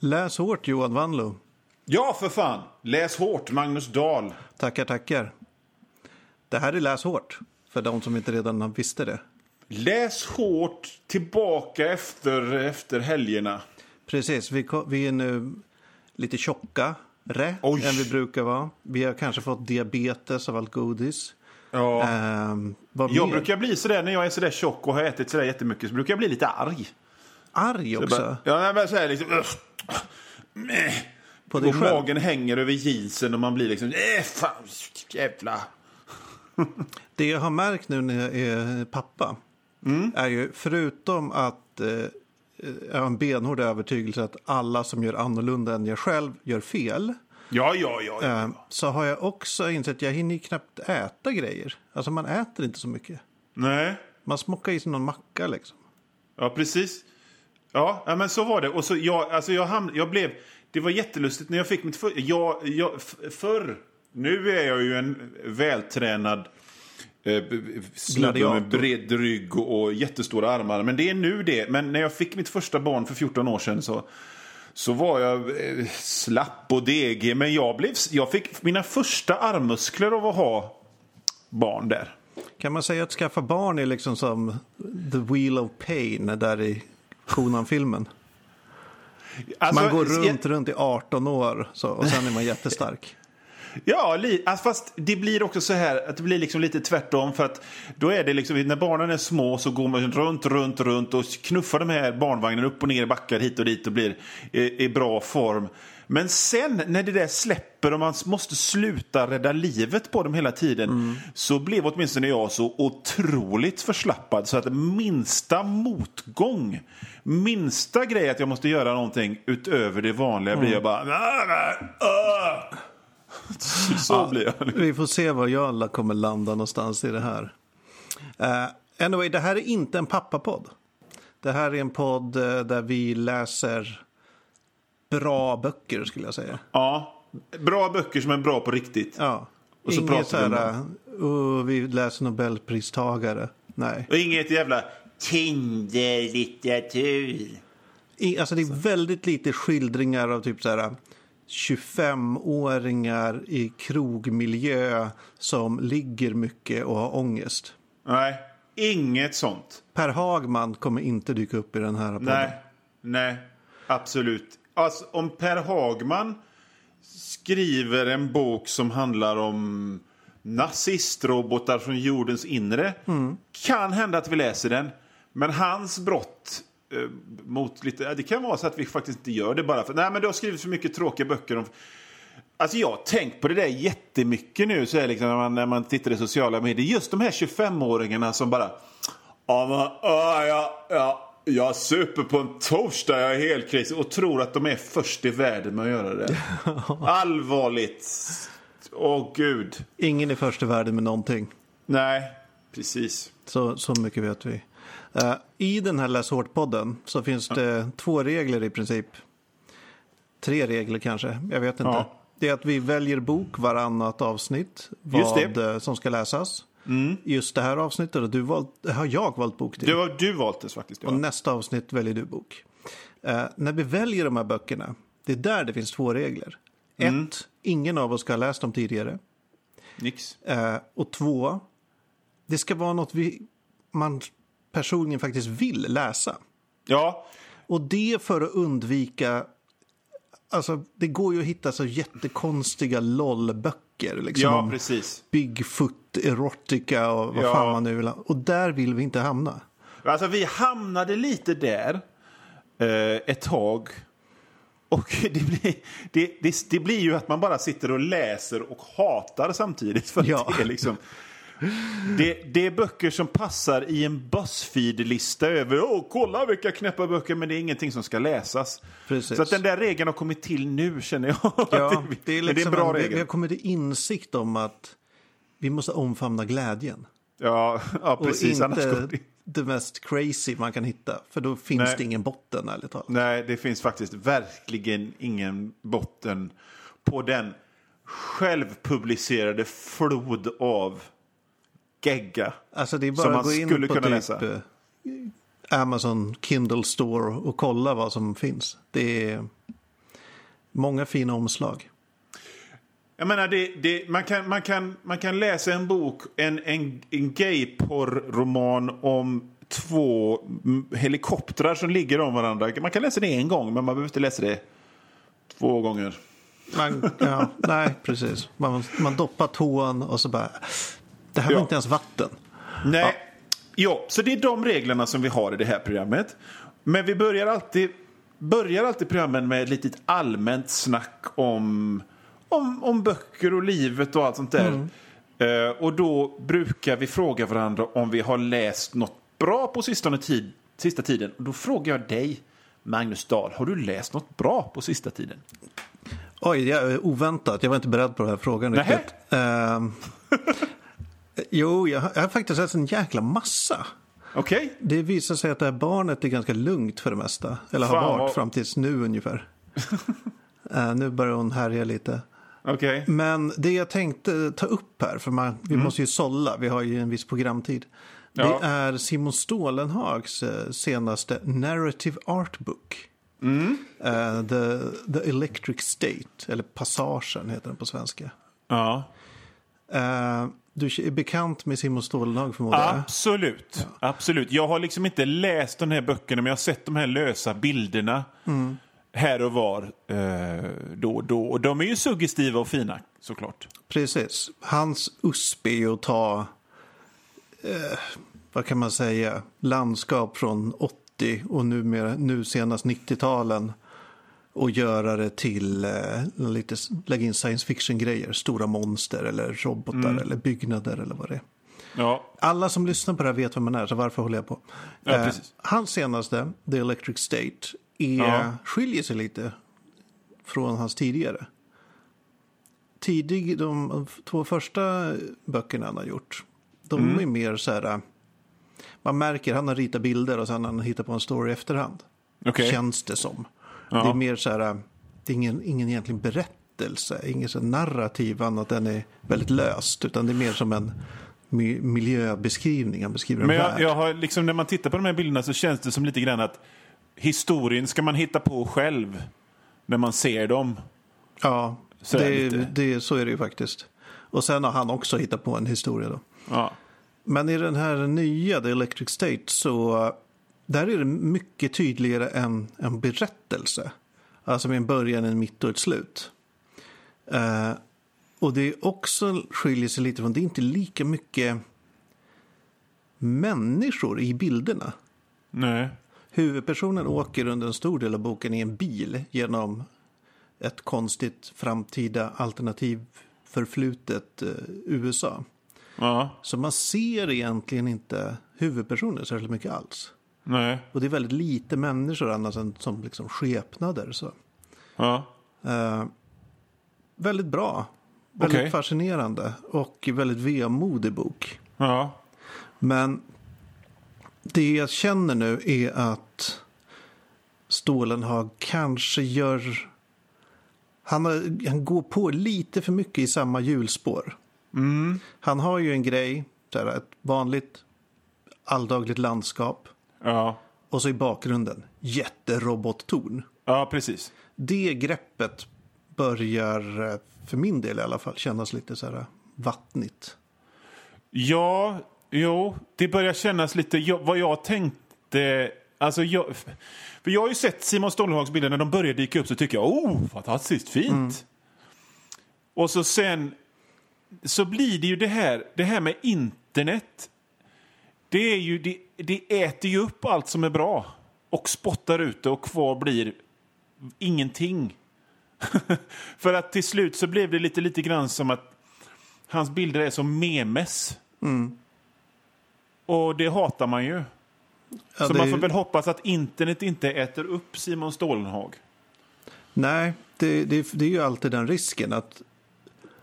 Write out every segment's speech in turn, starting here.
Läs hårt Johan Wanlo. Ja, för fan! Läs hårt, Magnus Dahl. Tackar, tackar. Det här är Läs hårt, för de som inte redan visste det. Läs hårt tillbaka efter, efter helgerna. Precis, vi, vi är nu lite tjockare Oj. än vi brukar vara. Vi har kanske fått diabetes av allt godis. Ja. Vad Jag brukar bli sådär när jag är sådär tjock och har ätit sådär jättemycket så brukar jag bli lite arg. Arg också. bara, ja, men såhär liksom... Öff. På dig och själv? magen hänger över jeansen och man blir liksom... Äh, fan, jävla... Det jag har märkt nu när jag är pappa Mm. är ju förutom att eh, jag har en benhård övertygelse att alla som gör annorlunda än jag själv gör fel. Ja, ja, ja. ja. Eh, så har jag också insett att jag hinner knappt äta grejer. Alltså man äter inte så mycket. Nej. Man smockar i sig någon macka liksom. Ja, precis. Ja, men så var det. Och så jag, alltså jag, hamn, jag blev... Det var jättelustigt när jag fick mitt för, jag, jag, Förr... Nu är jag ju en vältränad eh, snubbe med bred rygg och, och jättestora armar. Men det är nu det. Men när jag fick mitt första barn för 14 år sedan så, så var jag eh, slapp och degig. Men jag, blev, jag fick mina första armmuskler av att ha barn där. Kan man säga att skaffa barn är liksom som the wheel of pain där i Conan-filmen? Alltså, Man går jag- runt, runt i 18 år så, och sen är man jättestark. Ja, li- alltså, fast det blir också så här att det blir liksom lite tvärtom. För att då är det liksom, när barnen är små så går man runt, runt, runt och knuffar de här barnvagnen upp och ner i backar hit och dit och blir i, i bra form. Men sen när det där släpper och man måste sluta rädda livet på dem hela tiden så blev åtminstone jag så otroligt förslappad så att minsta motgång, minsta grej att jag måste göra någonting utöver det vanliga blir jag bara... "Nej, nej, ah." Så blir jag. Vi får se var jag kommer landa någonstans i det här. Uh, anyway, det här är inte en pappapodd. Det här är en podd eh, där vi läser bra böcker skulle jag säga. Ja, bra böcker som är bra på riktigt. Ja. Och så Inget pratar vi här, uh, vi läser Nobelpristagare. Nej. Och inget jävla Tinder-litteratur. I, alltså det är väldigt lite skildringar av typ så här 25-åringar i krogmiljö som ligger mycket och har ångest. Nej, inget sånt. Per Hagman kommer inte dyka upp i den här podden. Nej, nej, absolut. Alltså, om Per Hagman skriver en bok som handlar om nazistrobotar från jordens inre kan hända att vi läser den. Men hans brott eh, mot lite... Det kan vara så att vi faktiskt inte gör det bara för... Nej, men du har skrivit för mycket tråkiga böcker om... Alltså jag har tänkt på det där jättemycket nu så är liksom, när, man, när man tittar i sociala medier. Just de här 25-åringarna som bara... Ja, men, ja, ja, jag super på en torsdag, jag är helt kris och tror att de är först i världen med att göra det. Allvarligt. Åh gud. Ingen är först i världen med någonting. Nej, precis. Så, så mycket vet vi. Eh, I den här Läs hårt-podden så finns det två regler i princip. Tre regler kanske, jag vet inte. Ja. Det är att vi väljer bok varannat avsnitt. Just Vad det. Eh, som ska läsas. Just det här avsnittet har, du valt, har jag valt bok till. Du har du valt det faktiskt. Ja. Och nästa avsnitt väljer du bok. Eh, när vi väljer de här böckerna, det är där det finns två regler. Mm. Ett, ingen av oss ska ha läst dem tidigare. Nix. Eh, och två, det ska vara något vi, man personligen faktiskt vill läsa. Ja, Och det för att undvika, alltså det går ju att hitta så jättekonstiga LOL-böcker. Liksom, ja precis. Bigfoot, erotica och vad Ja. fan man nu vill ha. Och där vill vi inte hamna. Alltså vi hamnade lite där eh, ett tag. Och det blir, det, det, det blir ju att man bara sitter och läser och hatar samtidigt. För Ja. det, är liksom, det, det är böcker som passar i en Buzzfeed-lista över Åh, kolla vilka knäppa böcker, men det är ingenting som ska läsas. Precis. Så att den där regeln har kommit till nu känner jag. Ja, det, det är, liksom det är en bra en, vi, vi regel. har kommit till insikt om att vi måste omfamna glädjen. Ja, ja, Och precis. Går inte det mest crazy man kan hitta. För då finns Nej. det ingen botten, ärligt talat. Nej, det finns faktiskt verkligen ingen botten på den självpublicerade flod av gegga. Alltså det är bara att gå in skulle på kunna typ läsa. eh, Amazon Kindle Store och kolla vad som finns. Det är, Många fina omslag. Jag menar, det, det, man, kan, man, kan, man kan läsa en bok, en, en, en gayporr-roman om två helikoptrar som ligger om varandra. Man kan läsa det en gång, men man behöver inte läsa det två gånger. Man, ja, nej, precis. Man, man doppar tån och så bara... Det här var Ja. inte ens vatten. Nej. Ja. så det är de reglerna som vi har i det här programmet. Men vi börjar alltid, börjar alltid programmen med ett litet allmänt snack om, om, om böcker och livet och allt sånt där. Eh, och då brukar vi fråga varandra om vi har läst något bra på sistone tid, sista tiden. Och då frågar jag dig, Magnus Dahl, har du läst något bra på sista tiden? Oj, jag, är oväntat. Jag var inte beredd på den här frågan riktigt. Ehm, jo, jag, har- jag har faktiskt läst en jäkla massa. Okej? Det visar sig att det här barnet är ganska lugnt för det mesta. Eller har Fan, varit vad- fram tills nu ungefär. Eh, nu börjar hon härja lite. Okej. Men det jag tänkte ta upp här, för man, vi måste ju sålla, vi har ju en viss programtid. Mm. Ja. Det är Simon Stålenhags eh, senaste Narrative Art Book. Mm. Eh, the, the Electric State, eller Passagen heter den på svenska. Ja. Eh, du är bekant med Simon Stålenhag förmodar jag? Absolut. Absolut. Jag har liksom inte läst de här böckerna men jag har sett de här lösa bilderna här och var eh, då och då. Och de är ju suggestiva och fina såklart. Precis. Hans USP är ju att ta, eh, vad kan man säga, landskap från 80 och numera, nu senast 90-talen och göra det till eh, lite, lägga in science fiction-grejer, stora monster eller robotar eller byggnader eller vad det är. Ja, Alla som lyssnar på det här vet vem man är, så varför håller jag på? Ja, Eh, hans senaste, The Electric State, är, Ja. skiljer sig lite från hans tidigare. Tidig, de två första böckerna han har gjort, de Mm. är mer så här... Man märker, han har ritat bilder och sen har han hittat på en story i efterhand. okej. Känns det som. Ja. Det är mer så här, eh, det är ingen, ingen egentligen berättelse, ingen så narrativ annat än är väldigt löst. Utan det är mer som en mi- miljöbeskrivning, han beskriver en Men jag, jag har liksom, när man tittar på de här bilderna så känns det som lite grann att historien ska man hitta på själv när man ser dem. Ja, Så det det, så är det ju faktiskt. Och sen har han också hittat på en historia då. Ja. Men i den här nya, The Electric State, så där är det mycket tydligare än en berättelse. Alltså med en början, en mitt och ett slut. Eh, och det är också skiljer sig lite från, det är inte lika mycket människor i bilderna. Nej. Huvudpersonen åker under en stor del av boken i en bil genom ett konstigt framtida alternativ förflutet eh, USA. Ja. Så man ser egentligen inte huvudpersonen särskilt mycket alls. Nej. Och det är väldigt lite människor annars än som liksom skepnader. Så. Ja. Eh, väldigt bra. Väldigt Okej. fascinerande och väldigt vemodig bok. Ja. Men det jag känner nu är att Stålenhag kanske gör... Han, har, han går på lite för mycket i samma hjulspår. Mm. Han har ju en grej, ett vanligt alldagligt landskap. Ja. Och så i bakgrunden, jätterobottorn. Ja, precis. Det greppet börjar, eh, för min del i alla fall, kännas lite så här vattnigt. Ja, jo, det börjar kännas lite jag, vad jag tänkte. Alltså jag, för jag har ju sett Simon Stålenhags bilder när de börjar dyka upp så tycker jag oh, fantastiskt fint. Och så sen så blir det ju det här, det här med internet. Det, är ju, det, det äter ju upp allt som är bra och spottar ut det och kvar blir ingenting. För att till slut så blev det lite, lite grann som att hans bilder är som memes. Och det hatar man ju. Ja, så man får väl hoppas att internet inte äter upp Simon Stålenhag. Nej, det, det, det är ju alltid den risken att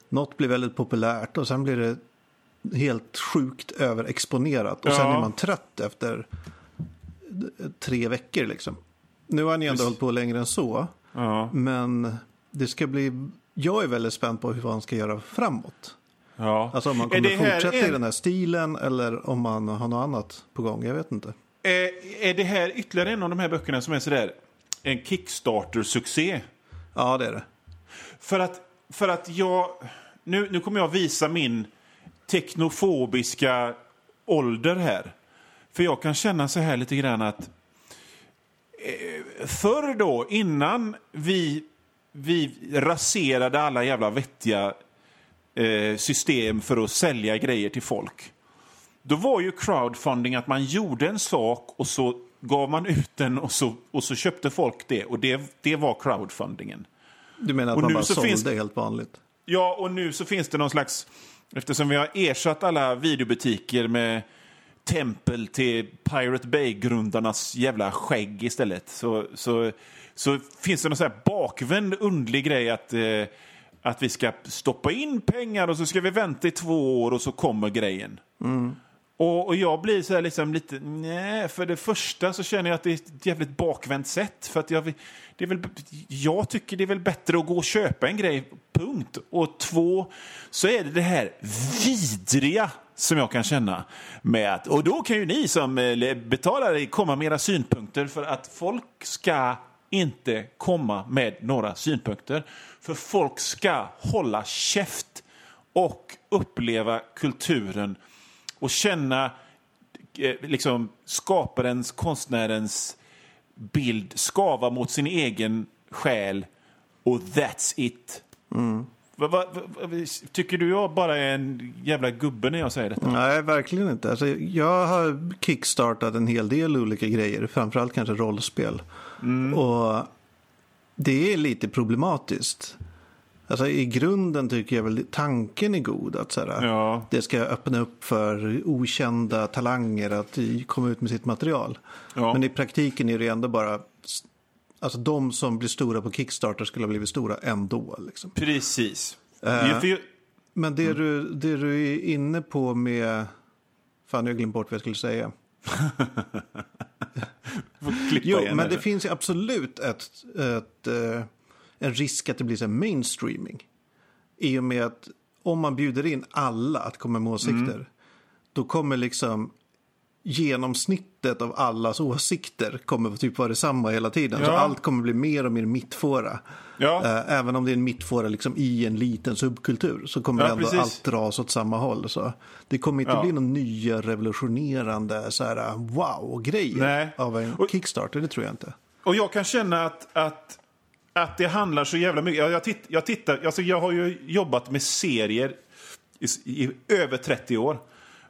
något blir väldigt populärt och sen blir det helt sjukt överexponerat och sen Ja. är man trött efter eh, tre veckor liksom. Nu har ju ändå hållit på längre än så, Ja. men det ska bli... Jag är väldigt spänd på hur han ska göra framåt. Ja. Alltså om man kommer fortsätta i en- den här stilen eller om man har något annat på gång. Jag vet inte. Är, är det här ytterligare en av de här böckerna som är sådär en Kickstarter-succé? Ja, det är det. För att, för att jag... Nu, nu kommer jag visa min teknofobiska ålder här. För jag kan känna så här lite grann att... Eh, förr då, innan vi, vi raserade alla jävla vettiga eh, system för att sälja grejer till folk. Då var ju crowdfunding att man gjorde en sak och så gav man ut den och så, och så köpte folk det. Och det, det var crowdfundingen. Du menar att Och man bara så sålde finns- helt vanligt? Ja, och nu så finns det någon slags... Eftersom vi har ersatt alla videobutiker med tempel till Pirate Bay-grundarnas jävla skägg istället så, så, så finns det någon här bakvänd underlig grej att, eh, att vi ska stoppa in pengar och så ska vi vänta i två år och så kommer grejen. Och, och jag blir så liksom lite, nej, för det första så känner jag att det är ett jävligt bakvänt sätt. För att jag, det är väl, jag tycker det är väl bättre att gå och köpa en grej, punkt. Och två, så är det det här vidriga som jag kan känna med att, och då kan ju ni som eh, betalar komma med era synpunkter för att folk ska inte komma med några synpunkter. För folk ska hålla käft och uppleva kulturen och känna eh, liksom, skaparens, konstnärens bild skava mot sin egen själ och that's it. Va, va, va, va, tycker du jag bara är en jävla gubbe när jag säger detta? Nej, verkligen inte. Alltså, jag har kickstartat en hel del olika grejer, framförallt kanske rollspel. Och det är lite problematiskt. Alltså, I grunden tycker jag väl tanken är god. Att så här, Ja. Det ska öppna upp för okända talanger att komma ut med sitt material. Ja. Men i praktiken är det ändå bara... Alltså de som blir stora på Kickstarter skulle ha blivit stora ändå. Liksom. Precis. Eh. Jag- Men det, du, det du är inne på med... Fan, jag glömt bort vad jag skulle säga. Jo, men här. det finns ju absolut ett, ett, eh, en risk att det blir så mainstreaming. I och med att om man bjuder in alla att komma med åsikter, Mm. då kommer liksom genomsnittet av allas åsikter kommer typ vara detsamma hela tiden. Så Ja. allt kommer bli mer och mer mittfåra. Ja. Eh, Även om det är en mittfåra liksom i en liten subkultur så kommer Ja, ändå precis. allt dras åt samma håll. Så det kommer inte Ja. bli någon nya revolutionerande så här, wow-grejer av en Och- Kickstarter. Det tror jag inte. Och jag kan känna att, att, att det handlar så jävla mycket. Jag, jag, titt, jag, tittar, alltså jag har ju jobbat med serier i, i över 30 år.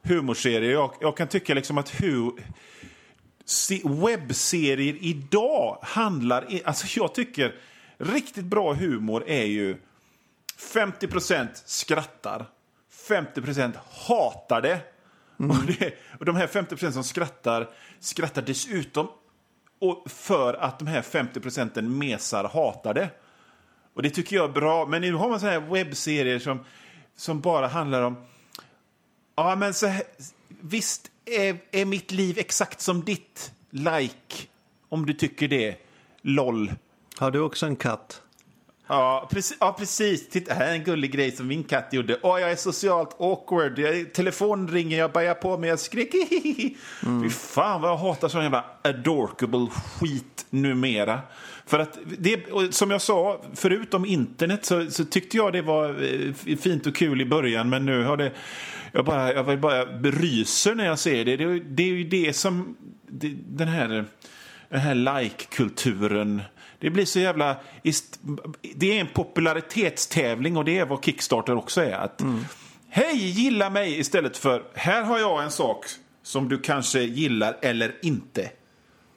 Humorserier. Jag, jag kan tycka liksom att hu, se, webbserier idag handlar... Alltså jag tycker riktigt bra humor är ju 50% skrattar, 50 hatar det. Och, det. och de här 50% som skrattar skrattar dessutom och för att de här 50 procenten mesar hatar det. Och det tycker jag är bra. Men nu har man så här webbserier som, som bara handlar om... Ja, men så här, visst är, är mitt liv exakt som ditt. Like, om du tycker det. LOL. Har du också en katt? Ja, precis. Ja, precis. Titta, här är en gullig grej som min katt gjorde. Åh, jag är socialt awkward. Jag, telefon ringer, jag bajar på mig, jag skriker. Fy fan vad jag hatar sån jävla adorkable skit numera. För att, det, som jag sa, förutom internet så, så tyckte jag det var eh, fint och kul i början, men nu har det... Jag bara, jag bara- bara ryser när jag ser det. Det, det är ju det som... Det, den här, den här like-kulturen... Det blir så jävla... Det är en popularitetstävling och det är vad Kickstarter också är. Att, Hej, gilla mig istället för här har jag en sak som du kanske gillar eller inte.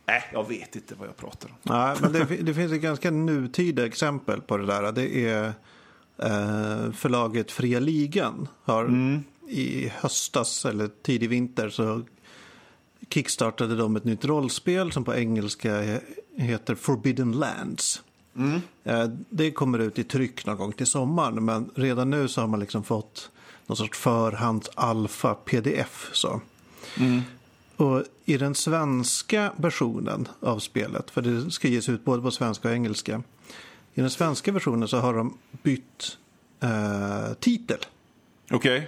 Nej, jag vet inte vad jag pratar om. Nej, men det, det finns ett ganska nutida exempel på det där. Det är eh, förlaget Fria Ligan. Har i höstas eller tidig vinter så kickstartade de ett nytt rollspel som på engelska he- heter Forbidden Lands. Eh, Det kommer ut i tryck någon gång till sommaren men redan nu så har man liksom fått någon sorts förhands alfa pdf. Så. Och i den svenska versionen av spelet, för det ska ges ut både på svenska och engelska. I den svenska versionen så har de bytt eh, titel. Okej. Eh,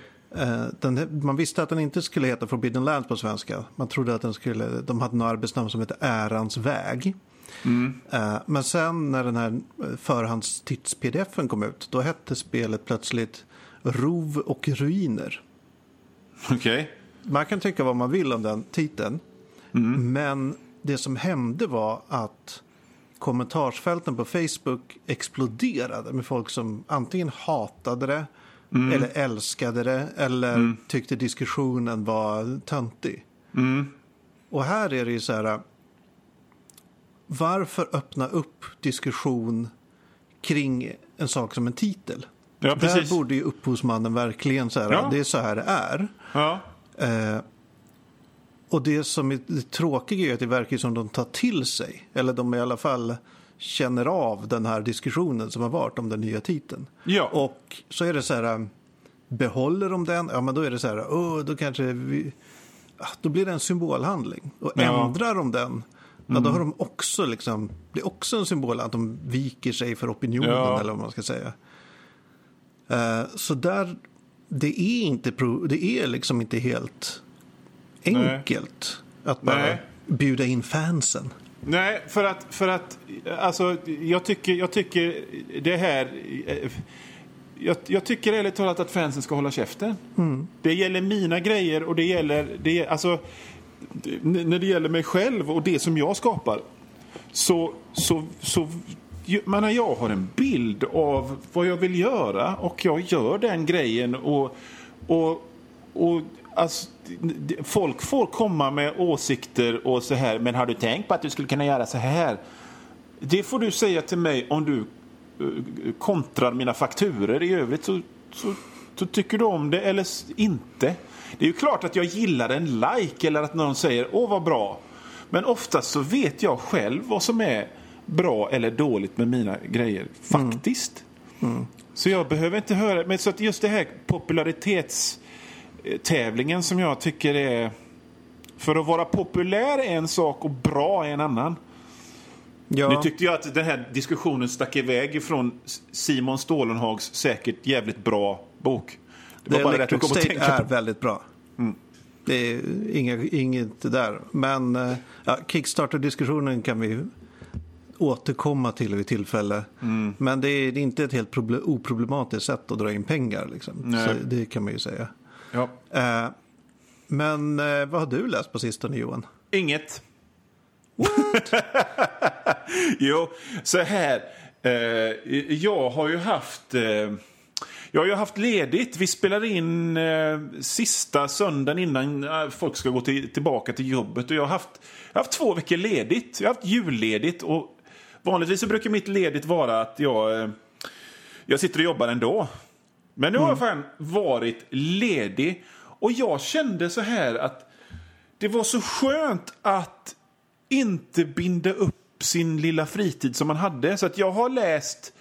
den, man visste att den inte skulle heta Forbidden Lands på svenska. Man trodde att den skulle, de hade något arbetsnamn som heter Ärans väg. Eh, men sen när den här förhandstids-pdfen kom ut, då hette spelet plötsligt Rov och ruiner. Okej. Man kan tycka vad man vill om den titeln. Men det som hände var att kommentarsfälten på Facebook exploderade med folk som antingen hatade det eller älskade det eller tyckte diskussionen var töntig. Och här är det ju så här. Varför öppna upp diskussion kring en sak som en titel? Ja, Där borde ju upphovsmannen verkligen säga Ja. det är så här det är. Ja. Eh, och det som är det tråkiga är att det verkar som de tar till sig, eller de i alla fall känner av den här diskussionen som har varit om den nya titeln. Ja. Och så är det så här, behåller de den, ja men då är det så här, oh, då kanske vi, då blir det en symbolhandling. Och Ja. Mm. ändrar de den, ja, då har de också liksom, blir också en symbol att de viker sig för opinionen Ja. eller vad man ska säga. Eh, så där, det är inte, det är liksom inte helt enkelt att bara Nej. bjuda in fansen. Nej, för att, för att alltså, jag, tycker, jag tycker det här... eh, Jag, jag tycker ärligt talat att fansen ska hålla käften. Det gäller mina grejer och det gäller... Det, alltså, när det gäller mig själv och det som jag skapar så... så, så menar, jag har en bild av vad jag vill göra och jag gör den grejen. och, och, och alltså, Folk får komma med åsikter och så här, men har du tänkt på att du skulle kunna göra så här? Det får du säga till mig om du eh, kontrar mina fakturer. I övrigt så, så, så tycker du om det eller inte. Det är ju klart att jag gillar en like eller att någon säger åh vad bra. Men oftast så vet jag själv vad som är bra eller dåligt med mina grejer. Faktiskt. Så jag behöver inte höra. Men så att just det här popularitetstävlingen som jag tycker är... För att vara populär är en sak och bra är en annan. Ja, Nu tyckte jag att den här diskussionen stack iväg ifrån Simon Stålenhags säkert jävligt bra bok. Det var The bara Electric att State tänka är på. Mm. väldigt bra. Det är inga, inget där. Men eh, ja, Kickstarter-diskussionen kan vi återkomma till vid tillfälle. Mm. Men det är inte ett helt proble- oproblematiskt sätt att dra in pengar. Liksom. Det kan man ju säga. Ja. Eh, men eh, vad har du läst på sistone Johan? Inget. jo, så här. Eh, jag har ju haft... Eh, jag har ju haft ledigt. Vi spelar in eh, sista söndagen innan eh, folk ska gå till, tillbaka till jobbet. Och jag har, haft, jag har haft två veckor ledigt. Jag har haft julledigt. Och vanligtvis brukar mitt ledigt vara att jag, eh, jag sitter och jobbar ändå. Men nu har jag fan varit ledig. Och jag kände så här att det var så skönt att inte binda upp sin lilla fritid som man hade. Så att jag har läst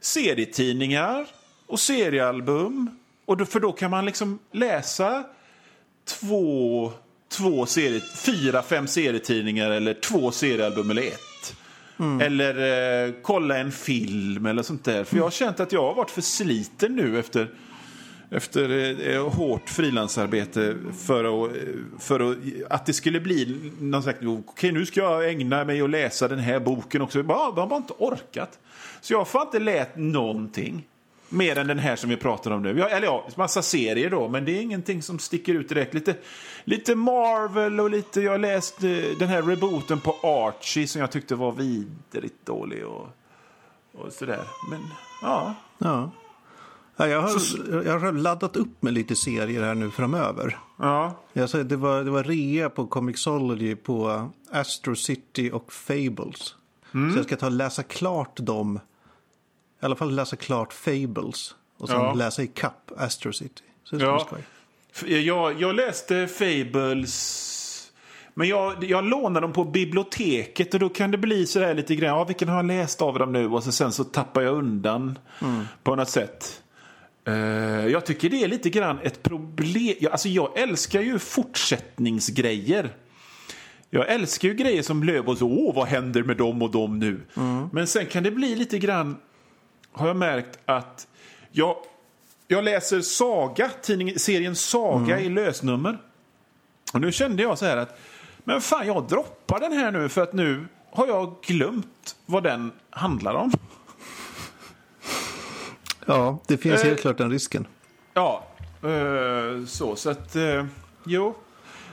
serietidningar och seriealbum. Och då, för då kan man liksom läsa två, två serie, fyra, fem serietidningar eller två seriealbum eller ett. Mm. Eller eh, kolla en film eller sånt där. För jag har känt att jag har varit för sliten nu efter efter eh, eh hårt frilansarbete för, att, eh, för att, att det skulle bli någon slags, okej nu ska jag ägna mig och läsa den här boken också. Jag bara, ah, har bara inte orkat. Så jag har fan inte läst någonting. Mer än den här som vi pratar om nu. Jag, eller ja, massa serier då, men det är ingenting som sticker ut direkt. Lite, lite Marvel och lite, jag har läst eh, den här rebooten på Archie som jag tyckte var vidrigt dålig och, och sådär. Men ja, Ja. Ja, jag, har, jag har laddat upp med lite serier här nu framöver. ja. Jag sa, det, var, det var rea på Comixology på Astro City och Fables. Mm. Så jag ska ta och läsa klart dem. I alla fall läsa klart Fables. Och sen Ja. läsa i kapp Astro City. Så det Ja. F- Jag, jag läste Fables, men jag, jag lånade dem på biblioteket och då kan det bli sådär lite grann, ja vilken har jag läst av dem nu? Och så, sen så tappar jag undan på något sätt. Eh, jag tycker det är lite grann ett problem. Jag, alltså jag älskar ju fortsättningsgrejer. Jag älskar ju grejer som så, åh vad händer med dem och dem nu? Men sen kan det bli lite grann, har jag märkt att jag, jag läser Saga, tidningen, serien Saga i lösnummer. Och nu kände jag så här att, men fan jag droppar den här nu för att nu har jag glömt vad den handlar om. Ja, det finns Eh. helt klart den risken. Ja, eh, så. Så att, eh, jo.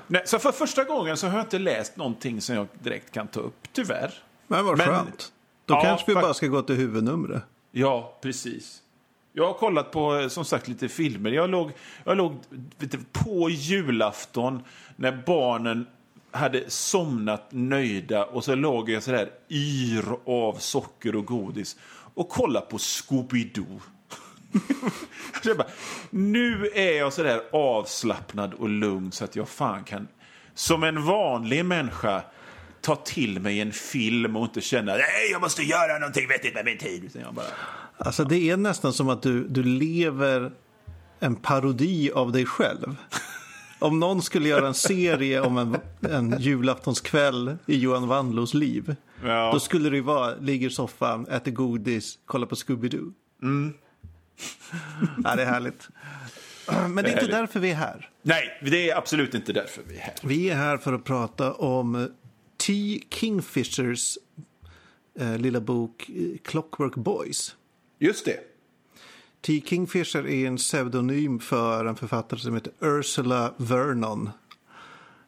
Nej, så för första gången så har jag inte läst någonting som jag direkt kan ta upp, tyvärr. Men vad skönt. Då Ja, kanske vi bara ska gå till huvudnumret. Ja, precis. Jag har kollat på, eh, som sagt, lite filmer. Jag låg, jag låg vet du, på julafton när barnen hade somnat nöjda och så låg jag sådär yr av socker och godis och kollade på Scooby-Doo. Jag bara, nu är jag sådär avslappnad och lugn så att jag fan kan, som en vanlig människa, ta till mig en film och inte känna nej jag måste göra någonting vettigt med min tid. Utan jag bara, Alltså det är nästan som att du, du lever en parodi av dig själv. Om någon skulle göra en serie om en, en julaftonskväll i Johan Wandlos liv. Ja. Då skulle det vara, ligger i soffan, äter godis, kollar på Scooby-Doo. Mm. ja, det är härligt. Men det är inte härligt. därför vi är här. nej, det är absolut inte därför vi är här. Vi är här för att prata om T. Kingfishers eh, lilla bok eh, Clockwork Boys. Just det. T. Kingfisher är en pseudonym för en författare som heter Ursula Vernon.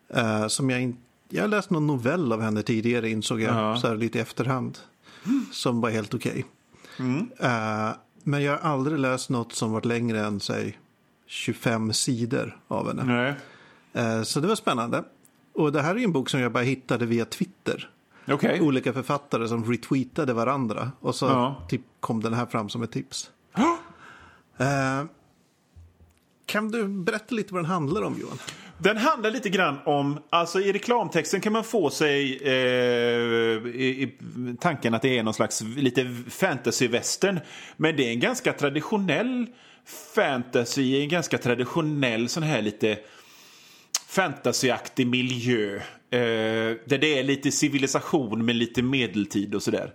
Eh, som jag, in, jag har läst någon novell av henne tidigare insåg jag, Ja. så här lite i efterhand. Som var helt okej. Eh, men jag har aldrig läst något som varit längre än, säg, 25 sidor av henne. Nej. Eh, så det var spännande. Och det här är en bok som jag bara hittade via Twitter. Okej. Olika författare som retweetade varandra. Och så Ja. typ kom den här fram som ett tips. Eh, kan du berätta lite vad den handlar om Johan? Den handlar lite grann om, alltså i reklamtexten kan man få sig eh, i, i tanken att det är någon slags lite fantasy-western. Men det är en ganska traditionell fantasy, en ganska traditionell sån här lite fantasyaktig miljö. Eh, där det är lite civilisation med lite medeltid och sådär.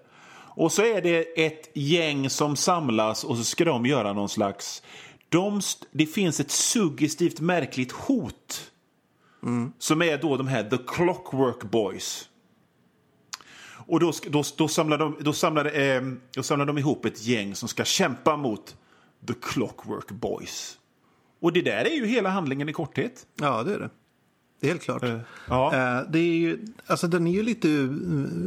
Och så är det ett gäng som samlas och så ska de göra någon slags... De, det finns ett suggestivt märkligt hot. Som är då de här The Clockwork Boys. Och då, då, då, samlar de, då, samlar, eh, då samlar de ihop ett gäng som ska kämpa mot The Clockwork Boys. Och det där är ju hela handlingen i korthet. Ja, det är det. Det är helt klart. ja. Eh, det är ju, alltså den är ju lite eh,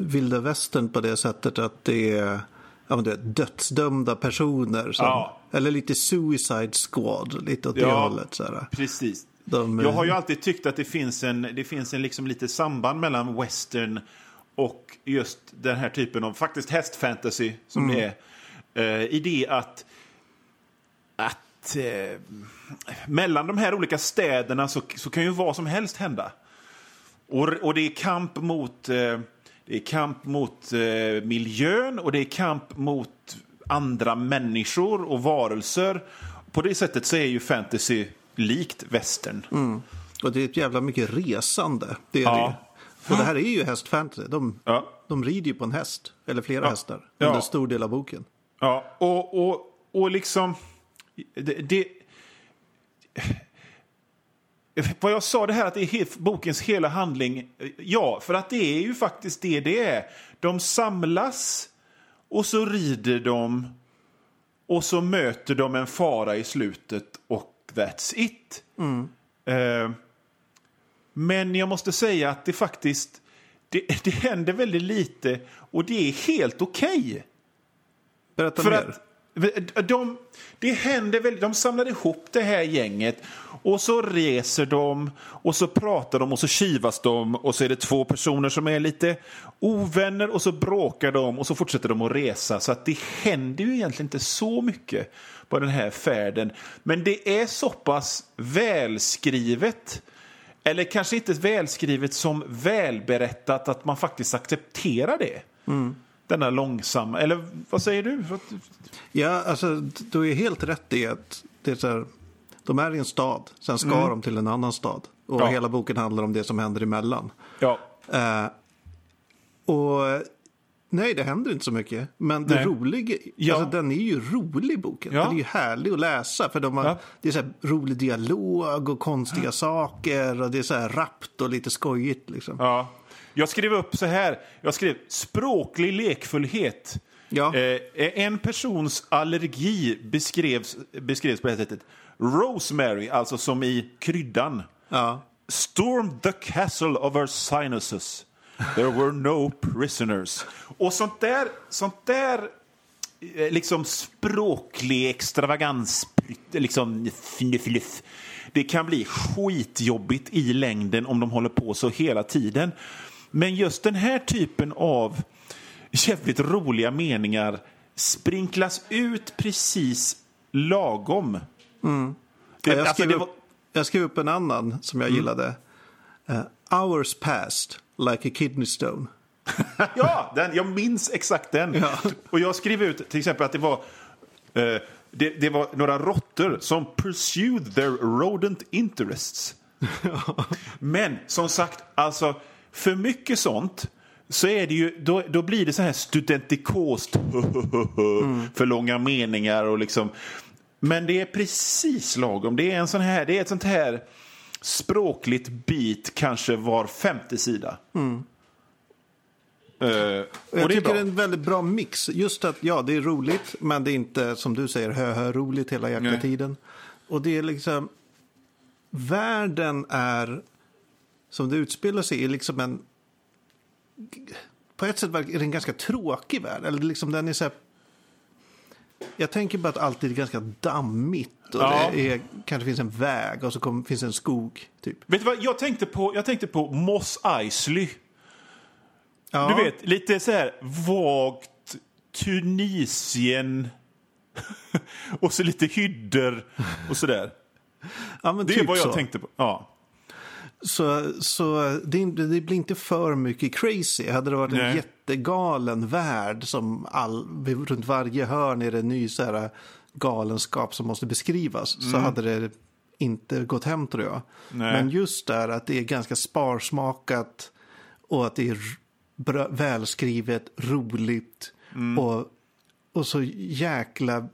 vilda västern på det sättet att det är ja, men du vet, dödsdömda personer. Som, Ja. Eller lite suicide squad, lite åt det Ja. hållet. Så här. Precis. De, Jag har ju alltid tyckt att det finns en, det finns en liksom lite samband mellan western och just den här typen av faktiskt hästfantasy som det är. Eh, I det att, att eh, mellan de här olika städerna så, så kan ju vad som helst hända. Och, och det är kamp mot, eh, det är kamp mot eh, miljön och det är kamp mot andra människor och varelser. På det sättet så är ju fantasy likt västern. Och det är ett jävla mycket resande. Det är Ja. det. Och det här är ju hästfantasy. De, Ja. de rider ju på en häst. Eller flera Ja. hästar. Ja. Under en stor del av boken. Ja, och, och, och liksom... Det, det, vad jag sa det här att det är bokens hela handling. Ja, för att det är ju faktiskt det det är. De samlas och så rider de och så möter de en fara i slutet och that's it. Eh, men jag måste säga att det faktiskt det, det händer väldigt lite och det är helt okej. Berätta För mer. att de, det händer väl, de samlar ihop det här gänget och så reser de och så pratar de och så kivas de och så är det två personer som är lite ovänner och så bråkar de och så fortsätter de att resa. Så att det händer ju egentligen inte så mycket på den här färden. Men det är så pass välskrivet eller kanske inte välskrivet som välberättat att man faktiskt accepterar det. Mm. Denna långsamma, eller vad säger du? Ja, alltså du är helt rätt i att det är så här, de är i en stad, sen ska de till en annan stad. Och Mm. Ja. hela boken handlar om det som händer emellan. Ja, Eh, och Nej, det händer inte så mycket. Men det Nej. roliga, Ja. alltså, den är ju rolig boken. Ja. Den är ju härlig att läsa. För de har, Ja. det är så här rolig dialog och konstiga saker. Och det är så här rappt och lite skojigt liksom. Ja. Jag skrev upp så här. Jag skrev språklig lekfullhet. Ja. Eh, en persons allergi beskrevs, beskrevs på det här sättet. Rosemary, alltså som i kryddan. Ja. Stormed the castle of her sinuses. There were no prisoners. Och sånt där, sånt där eh, liksom språklig extravagans, liksom fluff. Det kan bli skitjobbigt i längden om de håller på så hela tiden. Men just den här typen av jävligt roliga meningar sprinklas ut precis lagom. Det, Ja, jag, alltså, skrev det upp, Mm. jag skrev upp en annan som jag gillade. Eh, hours passed like a kidney stone. Ja, den, jag minns exakt den. Ja. Och jag skrev ut till exempel att det var, eh, det, det var några råttor som pursued their rodent interests. Men som sagt, alltså för mycket sånt så är det ju, då, då blir det så här studentikost, för långa meningar och liksom. Men det är precis lagom. Det är en sån här, det är ett sånt här språkligt bit kanske var femte sida. Eh, och Jag det tycker bra. det är en väldigt bra mix. Just att ja, det är roligt, men det är inte som du säger hö-hö-roligt hela jäkla Nej. tiden. Och det är liksom, världen är, som det utspelar sig i, liksom en, på ett sätt är det en ganska tråkig värld. Eller liksom den är så här, jag tänker bara att allt är ganska dammigt och Ja. det är, kanske finns en väg och så kom, finns en skog. Typ. Vet du vad, jag tänkte på, jag tänkte på Moss Eisley. Ja, Du vet, lite så här vagt Tunisien och så lite hyddor och sådär. ja, Det är typ vad jag så. tänkte på. Ja. Så, så det, det blir inte för mycket crazy. Hade det varit en Nej. jättegalen värld som all, runt varje hörn är det en ny så här, galenskap som måste beskrivas så hade det inte gått hem tror jag. Nej. Men just där att det är ganska sparsmakat och att det är välskrivet, roligt och, och så jäkla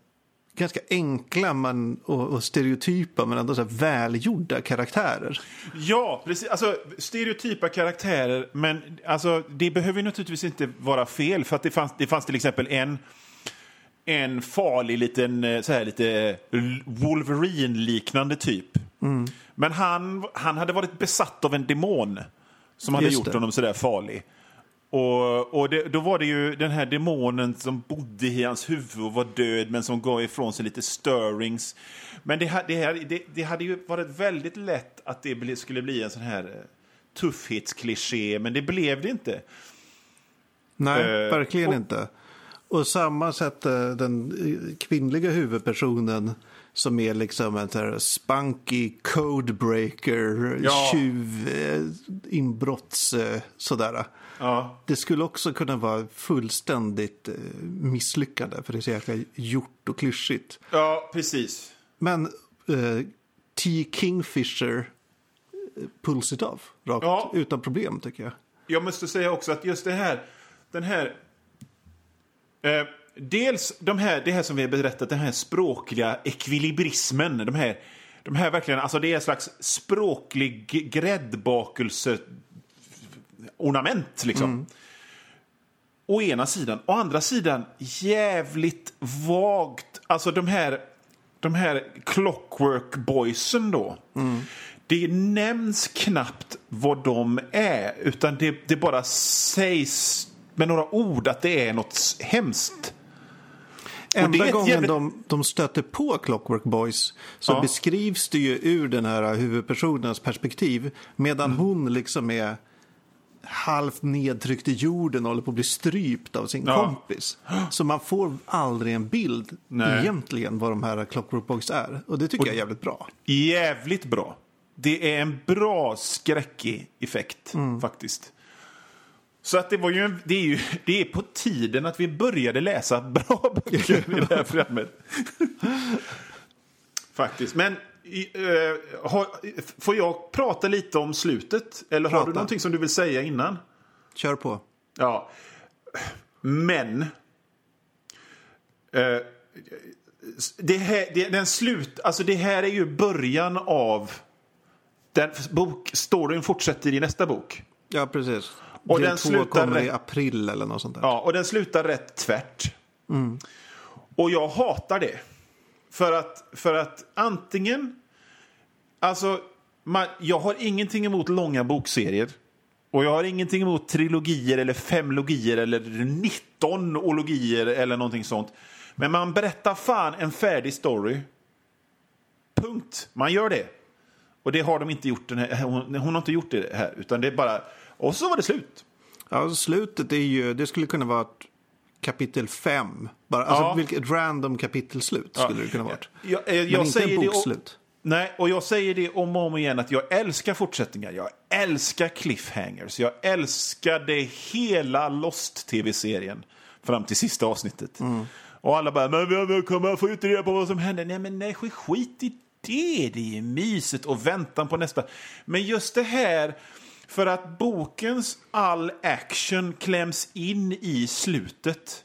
ganska enkla men, och, och stereotypa men ändå så välgjorda karaktärer. Ja, precis. Alltså, stereotypa karaktärer, men alltså, det behöver naturligtvis inte vara fel. För att det fanns, det fanns till exempel en, en farlig liten, eh, så här lite Wolverine-liknande typ. Men han, han hade varit besatt av en demon som hade Just gjort det. honom sådär farlig. Och, och det, då var det ju den här demonen som bodde i hans huvud och var död men som gav ifrån sig lite störings. Men det, det, här, det, det hade ju varit väldigt lätt att det skulle bli en sån här eh, tuffhetskliché, men det blev det inte. Nej, Eh, verkligen och- inte. Och samma sätt eh, den kvinnliga huvudpersonen som är liksom en här spunky codebreaker, Ja. tjuv, eh, inbrotts, eh, sådär. Ja. Det skulle också kunna vara fullständigt eh, misslyckande för det är så jäkla gjort och klyschigt. Ja, precis. Men eh, T. Kingfisher pulls it off rakt Ja. utan problem tycker jag. Jag måste säga också att just det här, den här... Eh, dels de här, det här som vi har berättat, den här språkliga ekvilibrismen. De här, de här verkligen, alltså det är en slags språklig gräddbakelse ornament liksom. Å ena sidan. Å andra sidan jävligt vagt. Alltså de här, de här clockwork boysen då. Det nämns knappt vad de är, utan det, det bara sägs med några ord att det är något hemskt. Enda gången jävligt- de, de stöter på Clockwork Boys så Ja. beskrivs det ju ur den här huvudpersonens perspektiv. Medan Mm. hon liksom är halvt nedtryckt i jorden och håller på att bli strypt av sin Ja. kompis. Så man får aldrig en bild Nej. egentligen vad de här Clockwork Boys är. Och det tycker jag är jävligt bra. Jävligt bra. Det är en bra skräckig effekt faktiskt. Så att det var ju, en, det är ju det är på tiden att vi började läsa bra böcker i det här programmet. Faktiskt. Men eh, har, får jag prata lite om slutet? Eller har Prata. du någonting som du vill säga innan? Kör på. Ja. Men... Eh, det här, det, den slut, alltså det här är ju början av... Den bok, storyn fortsätter i nästa bok. Ja, precis. Och Del den slutar kommer i rätt- april eller något sånt där. Ja, och den slutar rätt tvärt. Och jag hatar det. För att, för att antingen... Alltså, man, jag har ingenting emot långa bokserier. Och jag har ingenting emot trilogier eller femlogier eller 19 ologier eller någonting sånt. Men man berättar fan en färdig story. Punkt. Man gör det. Och det har de inte gjort. Den här, hon, hon har inte gjort det här. Utan det är bara... Och så var det slut. Ja, alltså slutet är ju, det skulle kunna vara kapitel 5. Bara, alltså Ja. vilket random kapitelslut skulle det kunna vara. Jag, eh, jag Men inte säger en bokslut. Nej, och jag säger det om och om igen att jag älskar fortsättningar. Jag älskar cliffhangers. Jag älskade hela Lost-tv-serien fram till sista avsnittet. Och alla bara, men vi- kommer få inte reda på vad som händer. Nej, men nej, skit i det. Det är mysigt och väntan på nästa. Men just det här, för att bokens all action kläms in i slutet.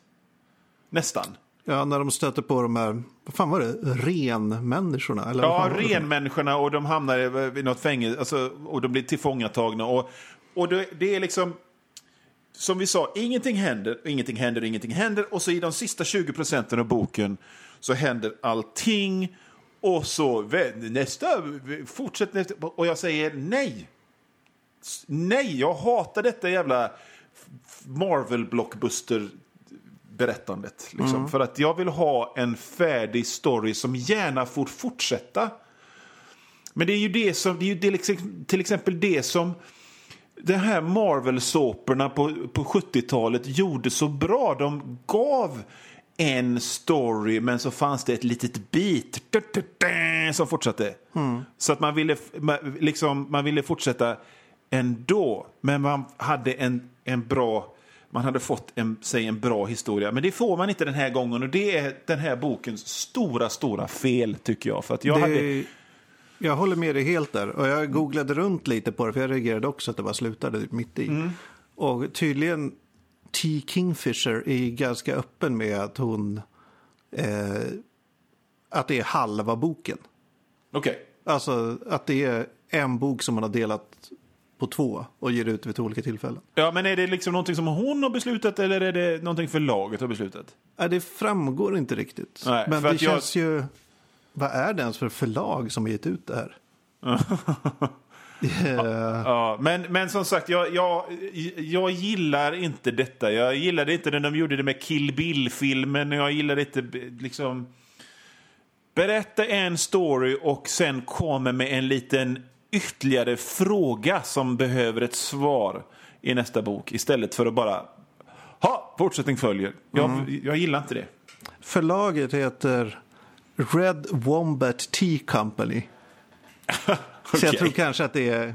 Nästan. Ja, när de stöter på de här, vad fan var det, renmänniskorna? Eller Ja, renmänniskorna och de hamnar i- något fängelse alltså, och de blir tillfångatagna. Och, och det, det är liksom, som vi sa, ingenting händer, ingenting händer, ingenting händer. Och så i de sista 20 procenten av boken så händer allting. Och så nästa, fortsätt nästa. Och jag säger nej. Nej, jag hatar detta jävla Marvel-blockbuster berättandet. Liksom. För att jag vill ha en färdig story som gärna får fortsätta. Men det är ju det som, det är ju det, liksom- till exempel det som de här Marvel-såporna på, på 70-talet gjorde så bra. De gav en story men så fanns det ett litet bit som fortsatte. Så att man ville, liksom, man ville fortsätta ändå. Men man hade en, en bra... Man hade fått en, säg en bra historia. Men det får man inte den här gången. Och det är den här bokens stora, stora fel tycker jag. För att jag det, hade... Jag håller med dig helt där. Och jag googlade runt lite på det, för jag reagerade också att det bara slutade mitt i. Mm. Och tydligen, T. Kingfisher är ganska öppen med att hon... Eh, att det är halva boken. Okej. Alltså att det är en bok som man har delat på två och ger ut vid två olika tillfällen. Ja, men är det liksom någonting som hon har beslutat eller är det någonting förlaget har beslutat? Ja, det framgår inte riktigt. Nej, Men det jag- känns ju... Vad är det ens för förlag som har gett ut det här? Eh, Ja, men, men som sagt, jag, jag, jag gillar inte detta. Jag gillade inte när de gjorde det med Kill Bill-filmen. Jag gillade inte liksom... Berätta en story och sen kommer med en liten ytterligare fråga som behöver ett svar i nästa bok. Istället för att bara... Ha, fortsättning följer. Jag, jag gillar inte det. Förlaget heter Red Wombat Tea Company. Så jag tror kanske att det är,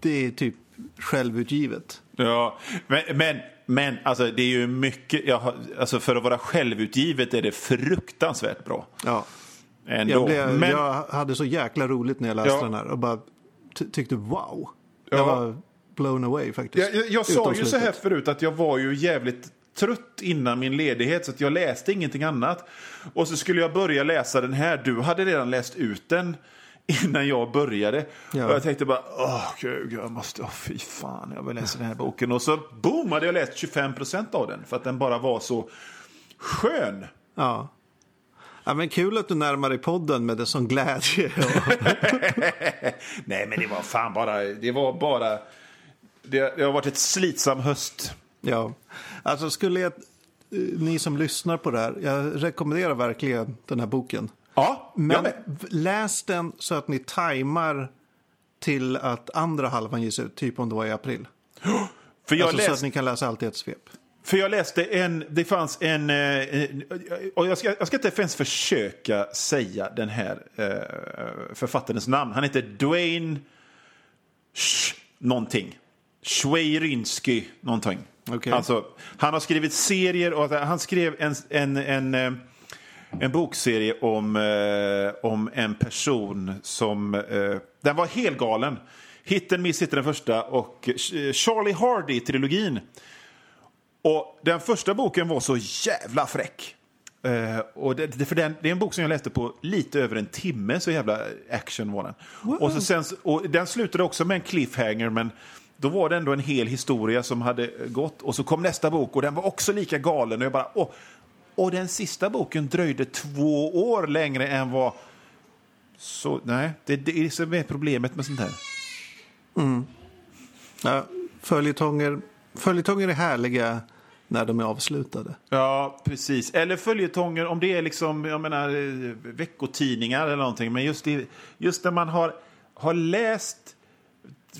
det är typ självutgivet. Ja, men, men, men alltså, det är ju mycket... Jag, alltså, för att vara självutgivet är det fruktansvärt bra. Ja. Ändå. Jag, blev, men, jag hade så jäkla roligt när jag läste Ja. den här och bara ty- tyckte wow. Ja. Jag var blown away faktiskt. jag, jag, jag sa ju så här förut att jag var ju jävligt trött innan min ledighet så att jag läste ingenting annat. Och så skulle jag börja läsa den här. Du hade redan läst ut den innan jag började. Ja. Och jag tänkte bara, åh gud, jag måste, åh fy fan, jag vill läsa den här boken. Och så boom, hade jag läst 25 procent av den för att den bara var så skön. Ja. Ja. men kul att du närmar dig podden med det som glädje. Nej, men det var fan bara, det var bara, det, det har varit ett slitsam höst. ja. Alltså skulle jag, eh, ni som lyssnar på det här, jag rekommenderar verkligen den här boken. Ja, Men läs den så att ni tajmar till att andra halvan ges ut, typ om det var i april. För jag, alltså så att ni kan läsa allt i ett svep. För jag läste en, det fanns en, eh, eh, och jag ska, jag ska inte ens försöka säga den här eh, författarens namn. Han heter Dwayne Sh någonting. Schweirinski någonting. Okej. Alltså, han har skrivit serier och han skrev en, en, en, en bokserie om, om en person som... Den var helt galen. Hit and Miss heter den första och Charlie Hardy-trilogin. Och den första boken var så jävla fräck. Eh, och det, det, för den, det är en bok som jag läste på lite över en timme, så jävla action var den. Och, så sen, och den slutade också med en cliffhanger, men då var det ändå en hel historia som hade gått. Och så kom nästa bok och den var också lika galen. Och, jag bara, åh. och den sista boken dröjde två år längre än vad... Så nej, det, det är som är problemet med sånt här. Ja, följetonger, följetonger är härliga när de är avslutade. Ja, precis. Eller följetonger om det är liksom, jag menar, eh, veckotidningar eller någonting. Men just, det, just när man har, har läst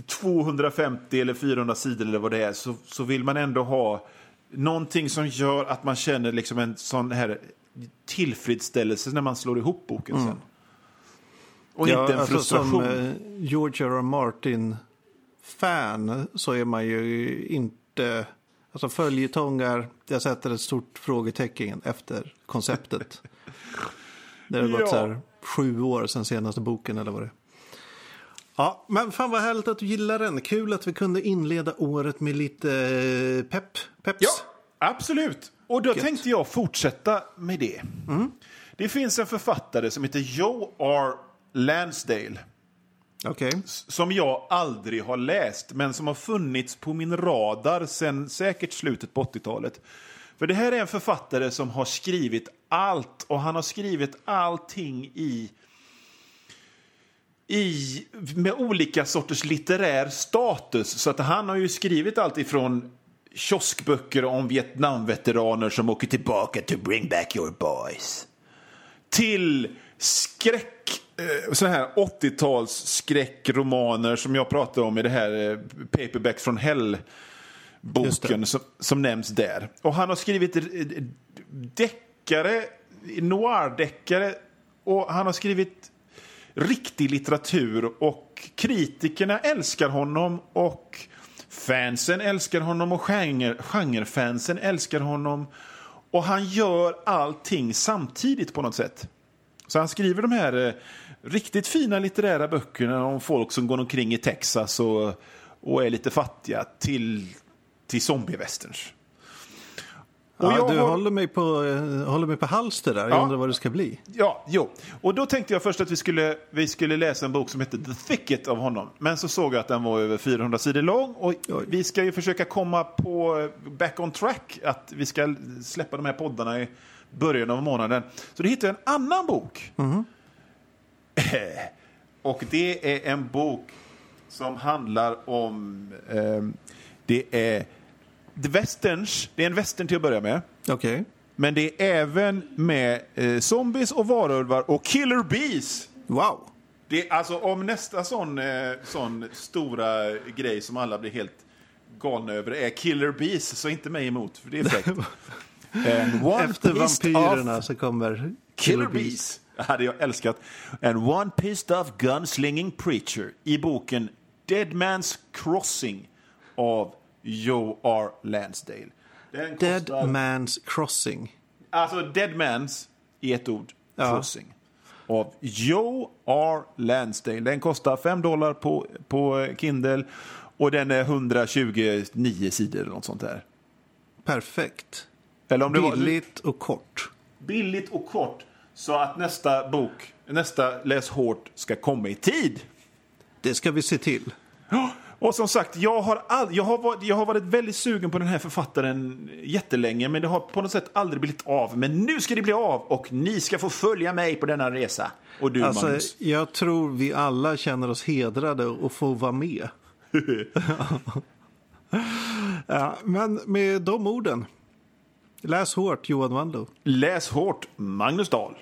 250 eller 400 sidor eller vad det är så, så vill man ändå ha någonting som gör att man känner liksom en sån här tillfredsställelse när man slår ihop boken sen. Och inte en alltså frustration. Som eh, George R. R. Martin-fan så är man ju inte... Alltså följetongar, jag sätter ett stort frågetecken efter konceptet. det har gått Ja. så här sju år sedan senaste boken eller vad det är. Ja, men fan vad härligt att du gillar den. Kul att vi kunde inleda året med lite eh, pepp. Peps. Ja, absolut. Och då Gött. tänkte jag fortsätta med det. Det finns en författare som heter Joe R. Lansdale Okay. som jag aldrig har läst, men som har funnits på min radar sen säkert slutet på 80-talet. För det här är en författare som har skrivit allt, och han har skrivit allting i i, med olika sorters litterär status. Så att han har ju skrivit allt ifrån kioskböcker om Vietnamveteraner som åker tillbaka to bring back your boys till skräck, så här 80-tals skräckromaner som jag pratade om i det här eh, Paperback från Hell boken som, som nämns där. Och han har skrivit eh, deckare, noir-deckare och han har skrivit riktig litteratur och kritikerna älskar honom och fansen älskar honom och genre, genrefansen älskar honom. Och han gör allting samtidigt på något sätt. Så han skriver de här eh, riktigt fina litterära böckerna om folk som går omkring i Texas och, och är lite fattiga till, till zombiewesterns. Ja, jag du har- håller, mig på, eh, håller mig på halster där. Jag Ja. undrar vad det ska bli. Ja, jo. Och då tänkte jag först att vi skulle, vi skulle läsa en bok som heter The Thicket av honom. Men så såg jag att den var över 400 sidor lång och Oj. vi ska ju försöka komma på eh, back on track. Att vi ska släppa de här poddarna i början av månaden. Så då hittade jag en annan bok. Och det är en bok som handlar om... Eh, det är The Westerns. Det är en western till att börja med. Okej. Men det är även med eh, zombies och varulvar och killer bees. Wow. Det är alltså om nästa sån, eh, sån stora grej som alla blir helt galna över är killer bees, så inte mig emot, för det är fräckt. One Efter vampyrerna så kommer Killer bees. Det hade jag älskat. And one pissed off gunslinging preacher i boken Dead Man's Crossing av Joe R. Lansdale. Den Dead kostar- Man's Crossing. Alltså Dead Man's i ett ord. Ja. Crossing. Av Joe R. Lansdale. Den kostar 5 dollar på, på Kindle och den är 129 sidor eller något sånt där. Perfekt. Eller om det var Billigt och kort. billigt och kort så att nästa bok, nästa Läs hårt, ska komma i tid. Det ska vi se till. Och som sagt, jag har, all, jag, har varit, jag har varit väldigt sugen på den här författaren jättelänge, men det har på något sätt aldrig blivit av. Men nu ska det bli av och ni ska få följa mig på denna resa. Och du, Alltså, Magnus. jag tror vi alla känner oss hedrade och får vara med. ja, men med de orden. Läs hårt, Johan Wandlo. Läs hårt, Magnus Dahl.